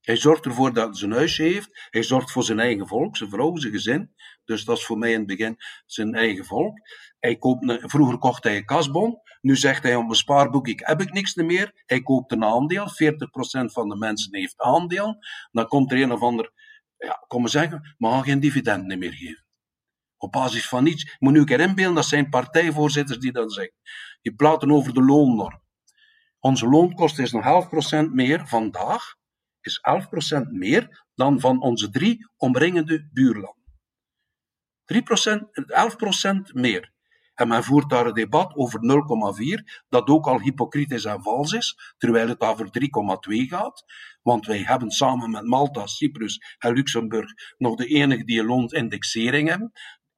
Hij zorgt ervoor dat hij zijn huis heeft. Hij zorgt voor zijn eigen volk, zijn vrouw, zijn gezin. Dus dat is voor mij in het begin zijn eigen volk. Hij koopt vroeger kocht hij een kasbon. Nu zegt hij op mijn spaarboek, ik heb ik niks meer. Hij koopt een aandeel. 40% van de mensen heeft aandeel. Dan komt er een of ander, ja, kom maar zeggen, maar gaan geen dividend meer geven. Op basis van niets. Ik moet nu een keer inbeelden, dat zijn partijvoorzitters die dat zeggen. Die praten over de loonnorm. Onze loonkosten is nog 11% meer vandaag is 11% meer dan van onze drie omringende buurlanden. 3%, 11% meer. En men voert daar een debat over 0,4, dat ook al hypocriet en vals is, terwijl het over 3,2 gaat. Want wij hebben samen met Malta, Cyprus en Luxemburg nog de enige die een loonindexering hebben.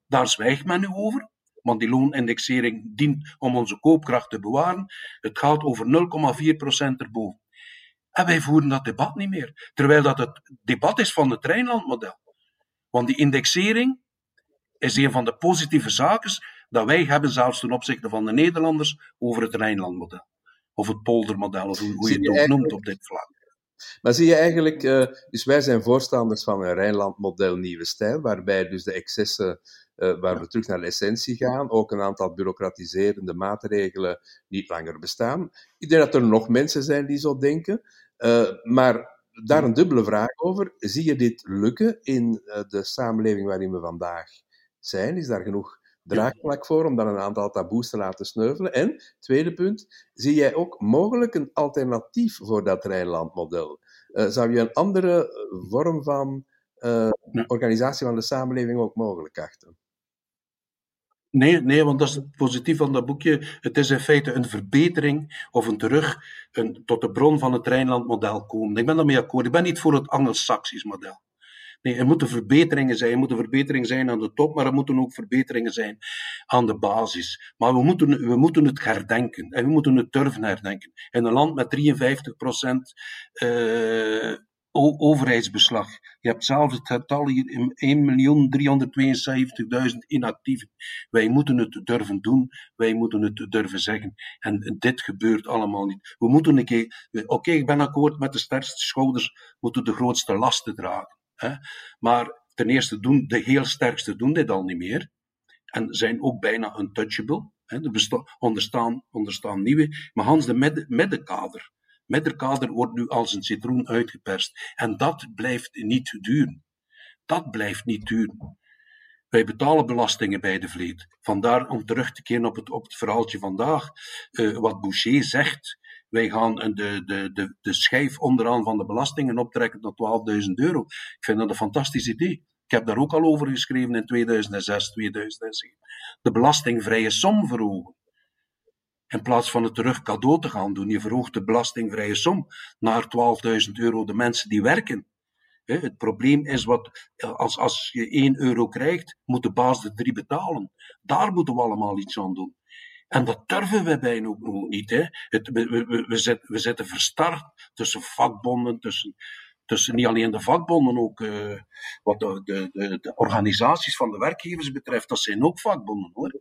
Daar zwijgt men nu over, want die loonindexering dient om onze koopkracht te bewaren. Het gaat over 0,4% erboven. En wij voeren dat debat niet meer. Terwijl dat het debat is van het Rijnlandmodel. Want die indexering is een van de positieve zaken dat wij hebben, zelfs ten opzichte van de Nederlanders, over het Rijnlandmodel. Of het poldermodel, of hoe je het ook noemt op dit vlak. Maar zie je eigenlijk, uh, dus wij zijn voorstanders van een Rijnlandmodel nieuwe stijl, waarbij dus de excessen, uh, waar we terug naar de essentie gaan, ook een aantal bureaucratiserende maatregelen niet langer bestaan. Ik denk dat er nog mensen zijn die zo denken. Uh, maar daar een dubbele vraag over. Zie je dit lukken in uh, de samenleving waarin we vandaag zijn? Is daar genoeg draagvlak voor om dan een aantal taboes te laten sneuvelen? En, tweede punt, zie jij ook mogelijk een alternatief voor dat Rijnlandmodel? Uh, zou je een andere vorm van organisatie van de samenleving ook mogelijk achten? Nee, nee, want dat is het positief van dat boekje. Het is in feite een verbetering of een terug een, tot de bron van het Rijnland-model komen. Ik ben daarmee akkoord. Ik ben niet voor het Anglo-Saxisch model. Nee, er moeten verbeteringen zijn. Er moeten verbeteringen zijn aan de top, maar er moeten ook verbeteringen zijn aan de basis. Maar we moeten, we moeten het herdenken. En we moeten het durven herdenken. In een land met 53 procent uh, overheidsbeslag. Je hebt zelf het getal hier 1.372.000 inactieven. Wij moeten het durven doen, wij moeten het durven zeggen. En dit gebeurt allemaal niet. We moeten een keer, oké, ik ben akkoord met de sterkste schouders, moeten de grootste lasten dragen. Hè? Maar ten eerste doen de heel sterkste doen dit al niet meer. En zijn ook bijna untouchable. Er onderstaan, onderstaan nieuwe. Maar Hans, de middenkader middenkader wordt nu als een citroen uitgeperst. En dat blijft niet duren. Dat blijft niet duren. Wij betalen belastingen bij de vleet. Vandaar om terug te keren op het, verhaaltje vandaag. Uh, wat Boucher zegt. Wij gaan de, de, de, de schijf onderaan van de belastingen optrekken tot 12.000 euro. Ik vind dat een fantastisch idee. Ik heb daar ook al over geschreven in 2006, 2007. De belastingvrije som verhogen. In plaats van het terug cadeau te gaan doen, je verhoogt de belastingvrije som naar 12.000 euro de mensen die werken. Het probleem is wat, als, als je 1 euro krijgt, moet de baas de 3 betalen. Daar moeten we allemaal iets aan doen. En dat durven we bijna ook nog niet. Hè. Het, we, we, we, we zitten verstart tussen vakbonden, tussen, tussen niet alleen de vakbonden, ook uh, wat de, de, de, organisaties van de werkgevers betreft, dat zijn ook vakbonden hoor.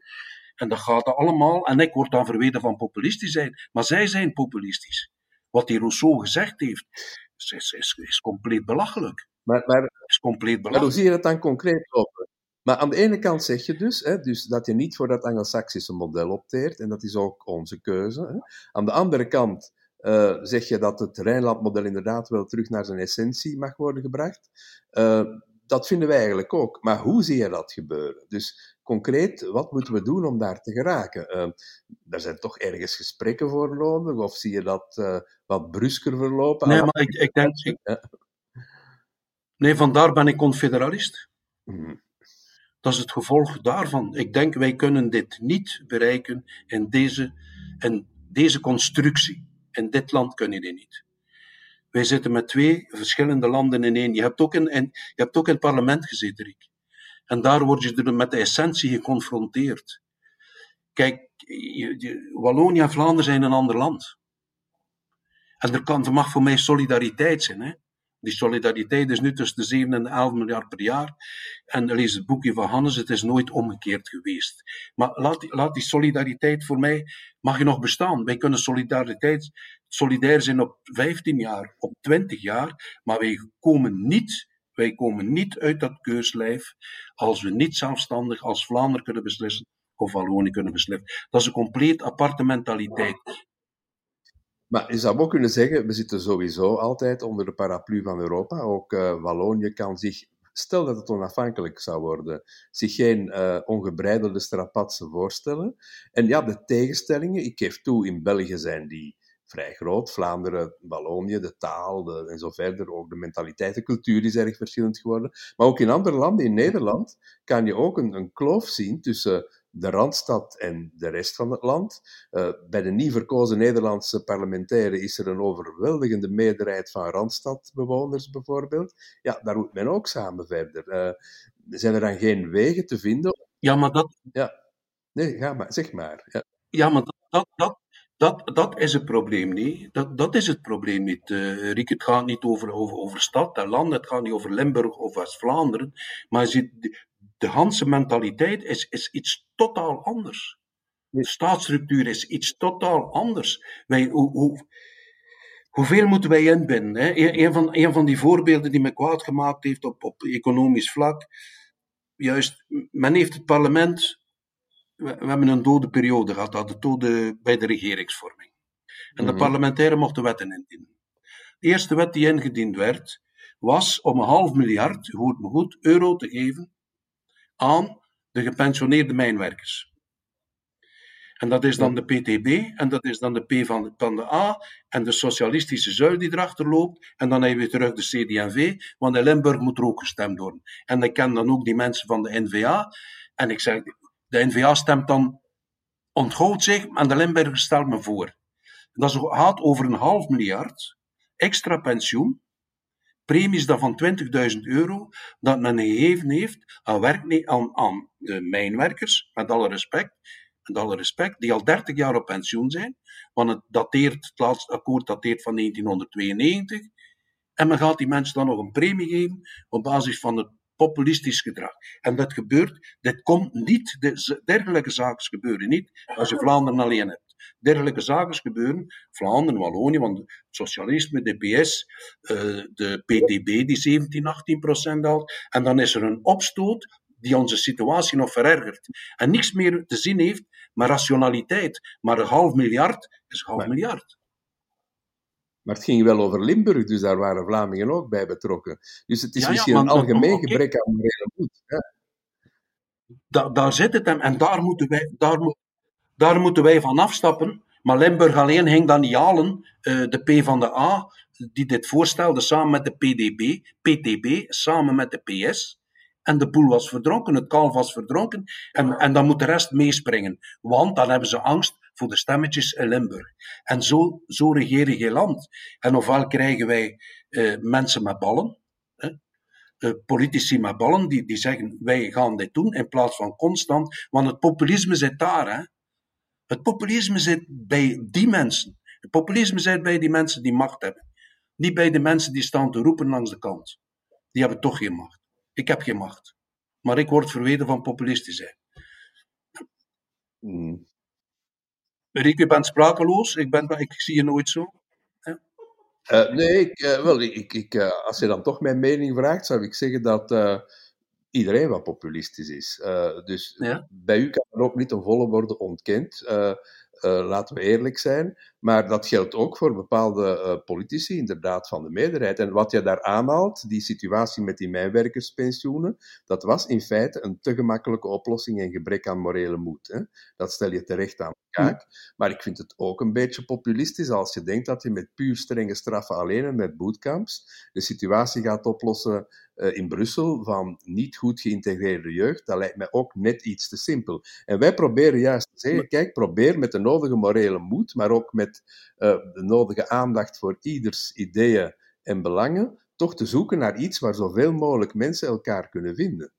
En dat gaat allemaal, en ik word dan verweten van populistisch zijn, maar zij zijn populistisch. Wat die Rousseau gezegd heeft, is, is, is compleet belachelijk. Maar, maar, is compleet belachelijk. Maar hoe zie je dat dan concreet lopen? Maar aan de ene kant zeg je dus, hè, dus dat je niet voor dat Anglo-Saxische model opteert, en dat is ook onze keuze. Hè. Aan de andere kant uh, zeg je dat het Rijnlandmodel inderdaad wel terug naar zijn essentie mag worden gebracht. Uh, dat vinden wij eigenlijk ook. Maar hoe zie je dat gebeuren? Dus concreet, wat moeten we doen om daar te geraken? Uh, er zijn toch ergens gesprekken voor nodig, of zie je dat uh, wat brusker verlopen? Nee, maar ik, ik denk... Nee, vandaar ben ik confederalist. Mm. Dat is het gevolg daarvan. Ik denk, wij kunnen dit niet bereiken in deze, in deze constructie. In dit land kun je dit niet. Wij zitten met twee verschillende landen in één. Je hebt ook in, je hebt ook in het parlement gezeten, Rick. En daar word je met de essentie geconfronteerd. kijk, Wallonië en Vlaanderen zijn een ander land. En er, er mag voor mij solidariteit zijn. Hè? Die solidariteit is nu tussen de 7 en de 11 miljard per jaar. En lees het boekje van Hannes, het is nooit omgekeerd geweest. Maar laat, laat die solidariteit voor mij, mag je nog bestaan. Wij kunnen solidariteit, solidair zijn op 15 jaar, op 20 jaar, maar wij komen niet, wij komen niet uit dat keurslijf als we niet zelfstandig als Vlaanderen kunnen beslissen of Wallonië kunnen beslissen. Dat is een compleet aparte mentaliteit. Maar je zou ook kunnen zeggen, we zitten sowieso altijd onder de paraplu van Europa. Ook uh, Wallonië kan zich, stel dat het onafhankelijk zou worden, zich geen uh, ongebreidelde strapatsen voorstellen. En ja, de tegenstellingen, ik geef toe, in België zijn die vrij groot. Vlaanderen, Wallonië, de taal de, en zo verder, ook de mentaliteit, de cultuur is erg verschillend geworden. Maar ook in andere landen, in Nederland, kan je ook een, een kloof zien tussen de Randstad en de rest van het land. Uh, bij de nieuw verkozen Nederlandse parlementairen is er een overweldigende meerderheid van Randstadbewoners bijvoorbeeld. Ja, daar moet men ook samen verder. Uh, zijn er dan geen wegen te vinden? Ja, maar dat... Ja. Nee, ga maar, zeg maar. Ja, ja maar dat, dat, dat, dat is het probleem niet. Dat, dat is het probleem niet. Uh, Riek, het gaat niet over, over, over stad en land, het gaat niet over Limburg of West-Vlaanderen. Maar je ziet, de Hanse mentaliteit is, is iets totaal anders. De staatsstructuur is iets totaal anders. Wij, hoe, hoe, hoeveel moeten wij inbinden? Hè? Een, van, een van die voorbeelden die me kwaad gemaakt heeft op, op economisch vlak. Juist, men heeft het parlement. We, we hebben een dode periode gehad, de dode bij de regeringsvorming. En de mhm. parlementairen mochten wetten indienen. De eerste wet die ingediend werd, was om een half miljard, hoort me goed, euro te geven aan de gepensioneerde mijnwerkers. En dat is dan de PTB, en dat is dan de P van de, van de A, en de socialistische zuil die erachter loopt, en dan hebben we terug de CD&V, want in Limburg moet er ook gestemd worden. En ik ken dan ook die mensen van de NVA, en ik zeg, de NVA stemt dan, ontgooit zich, en de Limburger stelt me voor. Dat gaat over een half miljard extra pensioen, premies dan van 20.000 euro dat men gegeven heeft aan, werk, aan, aan de mijnwerkers, met alle respect, met alle respect, die al 30 jaar op pensioen zijn, want het, dateert, het laatste akkoord dateert van 1992, en men gaat die mensen dan nog een premie geven op basis van het populistisch gedrag. En dat gebeurt, dit komt niet, dergelijke zaken gebeuren niet als je Vlaanderen alleen hebt dergelijke zaken gebeuren. Vlaanderen, Wallonië, want het socialisme, de PS, uh, de PTB die 17, 18 procent haalt. En dan is er een opstoot die onze situatie nog verergert. En niks meer te zien heeft maar rationaliteit. Maar een half miljard is een half miljard. Maar het ging wel over Limburg, dus daar waren Vlamingen ook bij betrokken. Dus het is misschien een algemeen gebrek aan morele moed. Ja. Da daar zit het hem. En daar moeten wij, daar, daar moeten wij van afstappen. Maar Limburg alleen ging dan niet halen. Uh, de P van de A, die dit voorstelde, samen met de PDB, PTB, samen met de PS. En de boel was verdronken, het kalf was verdronken. En, en dan moet de rest meespringen. Want dan hebben ze angst voor de stemmetjes in Limburg. En zo, zo regeren je land. En ofwel krijgen wij uh, mensen met ballen, uh, politici met ballen, die, die zeggen wij gaan dit doen, in plaats van constant. Want het populisme zit daar. Hè. Het populisme zit bij die mensen. Het populisme zit bij die mensen die macht hebben. Niet bij de mensen die staan te roepen langs de kant. Die hebben toch geen macht. Ik heb geen macht. Maar ik word verweten van populistisch zijn. Mm. Rick, je bent sprakeloos. Ik, ben, ik zie je nooit zo. Uh, nee, ik, uh, wel, ik, ik, uh, als je dan toch mijn mening vraagt, zou ik zeggen dat iedereen wat populistisch is. Uh, dus ja? bij u kan er ook niet een volle worden ontkend. Uh, uh, laten we eerlijk zijn. Maar dat geldt ook voor bepaalde uh, politici, inderdaad, van de meerderheid. En wat je daar aanhaalt, die situatie met die mijnwerkerspensioenen, dat was in feite een te gemakkelijke oplossing en gebrek aan morele moed. Hè? Dat stel je terecht aan de kaak. Maar ik vind het ook een beetje populistisch als je denkt dat je met puur strenge straffen alleen en met bootcamps de situatie gaat oplossen uh, in Brussel van niet goed geïntegreerde jeugd. Dat lijkt mij ook net iets te simpel. En wij proberen juist te zeggen, kijk, probeer met de nodige morele moed, maar ook met uh, de nodige aandacht voor ieders ideeën en belangen, toch te zoeken naar iets waar zoveel mogelijk mensen elkaar kunnen vinden.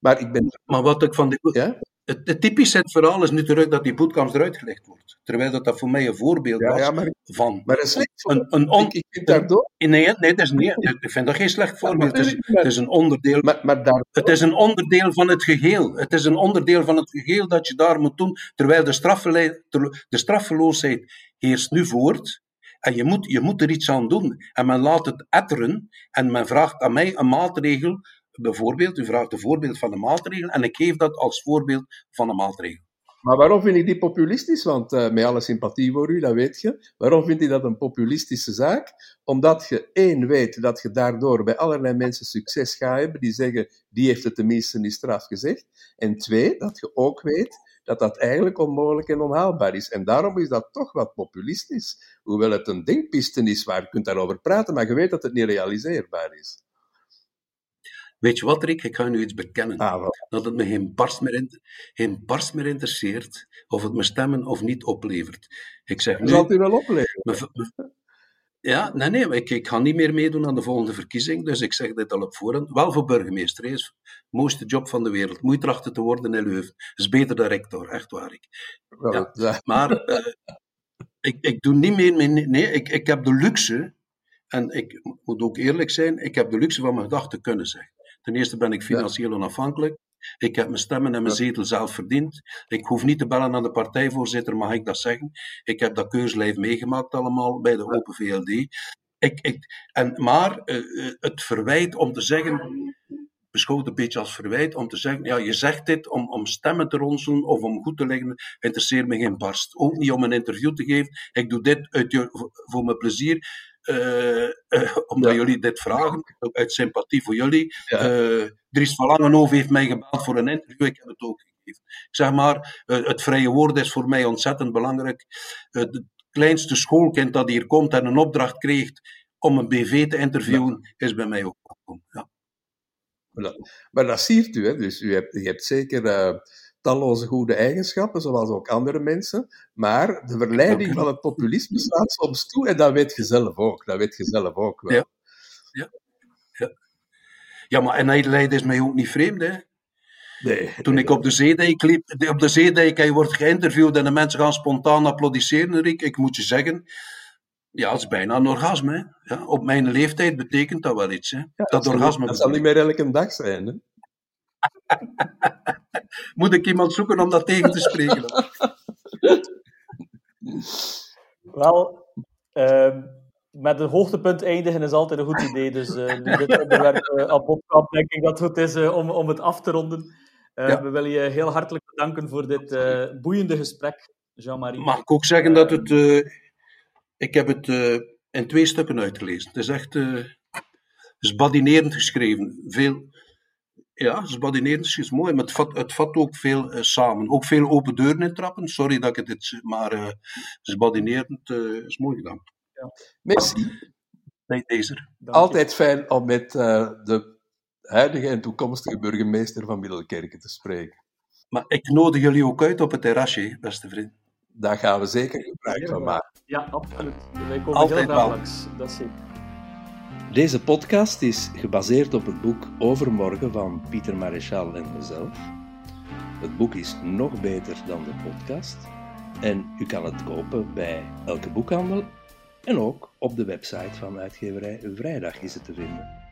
Maar ik ben. Maar wat ik van de. Ja? Het, het typisch het verhaal is natuurlijk dat die bootcamps eruit gelegd wordt. Terwijl dat, dat voor mij een voorbeeld was ja, maar, van... Maar is een, een, on, ik, ik daardoor... Nee, nee, dat is niet, ik vind dat geen slecht voorbeeld. het, is, het is een onderdeel... Maar, maar daar... Het is een onderdeel van het geheel. Het is een onderdeel van het geheel dat je daar moet doen, terwijl de, de straffeloosheid heerst nu voort. En je moet, je moet er iets aan doen. En men laat het etteren en men vraagt aan mij een maatregel bijvoorbeeld, u vraagt een voorbeeld van een maatregel en ik geef dat als voorbeeld van een maatregel. Maar waarom vind ik die populistisch? Want uh, met alle sympathie voor u, dat weet je. Waarom vind je dat een populistische zaak? Omdat je één weet dat je daardoor bij allerlei mensen succes gaat hebben die zeggen, die heeft het tenminste niet straf gezegd. En twee, dat je ook weet dat dat eigenlijk onmogelijk en onhaalbaar is. En daarom is dat toch wat populistisch. Hoewel het een denkpiste is waar je kunt daarover praten, maar je weet dat het niet realiseerbaar is. Weet je wat, Rick? Ik ga nu iets bekennen. Ah, dat het me geen barst, meer geen barst meer interesseert of het me stemmen of niet oplevert. Ik zeg nu... Zal het u wel opleveren? ja, nee, nee, ik, ik ga niet meer meedoen aan de volgende verkiezing, dus ik zeg dit al op voorhand. Wel voor burgemeester, is de mooiste job van de wereld. Moet trachten te worden in Leuven. is beter dan rector, echt waar. Ik. Ja, Maar uh, ik, ik doe niet meer... Nee, ik, ik heb de luxe, en ik moet ook eerlijk zijn, ik heb de luxe van mijn gedachten kunnen zeggen. Ten eerste ben ik financieel onafhankelijk. Ik heb mijn stemmen en mijn zetel zelf verdiend. Ik hoef niet te bellen aan de partijvoorzitter, mag ik dat zeggen. Ik heb dat keurslijf meegemaakt allemaal bij de Open VLD. Ik, ik, en, maar uh, het verwijt om te zeggen, beschouwd een beetje als verwijt, om te zeggen, ja, je zegt dit om, om stemmen te ronselen of om goed te leggen, interesseert me geen barst. Ook niet om een interview te geven. Ik doe dit uit je, voor mijn plezier. Uh, uh, omdat jullie dit vragen, uit sympathie voor jullie. Uh, Dries van Langenhoven heeft mij gebeld voor een interview, ik heb het ook gegeven. Ik zeg maar, het vrije woord is voor mij ontzettend belangrijk. het kleinste schoolkind dat hier komt en een opdracht krijgt om een BV te interviewen, is bij mij ook gekomen. Ja. Maar dat ziet u, hè? dus u hebt, u hebt zeker talloze goede eigenschappen, zoals ook andere mensen. Maar de verleiding van het populisme slaat soms toe en dat weet je zelf ook. Dat weet je zelf ook wel. Ja, ja. ja. ja maar en ijdelheid is mij ook niet vreemd, hè? Nee, Toen ik op de zeedijk liep, op de zeedijk, je wordt geïnterviewd en de mensen gaan spontaan applaudisseren, Rick. Ik moet je zeggen, ja, het is bijna een orgasme. Hè? Ja, op mijn leeftijd betekent dat wel iets. Hè? dat, dat orgasme. dat zal niet meer elke dag zijn. Hè? Moet ik iemand zoeken om dat tegen te spreken? Wel, uh, met een hoogtepunt eindigen is altijd een goed idee. Dus uh, nu dit onderwerp uh, aan denk ik dat het goed is uh, om, om het af te ronden. Ja. We willen je heel hartelijk bedanken voor dit boeiende gesprek, Jean-Marie. Mag ik ook zeggen dat het... ik heb het in twee stukken uitgelezen. Het is echt... het is badinerend geschreven. Veel ja, het is badinerend is mooi, maar het vat, het vat ook veel uh, samen. Ook veel open deuren intrappen. Sorry dat ik het dit maar uh, het is badinerend, uh, is mooi gedaan. Ja. Merci. Nee, deze. Altijd fijn om met de huidige en toekomstige burgemeester van Middelkerken te spreken. Maar ik nodig jullie ook uit op het terrasje, beste vriend. Daar gaan we zeker gebruik van maken. Ja, absoluut. Wij komen Altijd heel graag langs. Dat is zeker. Deze podcast is gebaseerd op het boek Overmorgen van Pieter Maréchal en mezelf. Het boek is nog beter dan de podcast en u kan het kopen bij elke boekhandel en ook op de website van uitgeverij Vrijdag is het te vinden.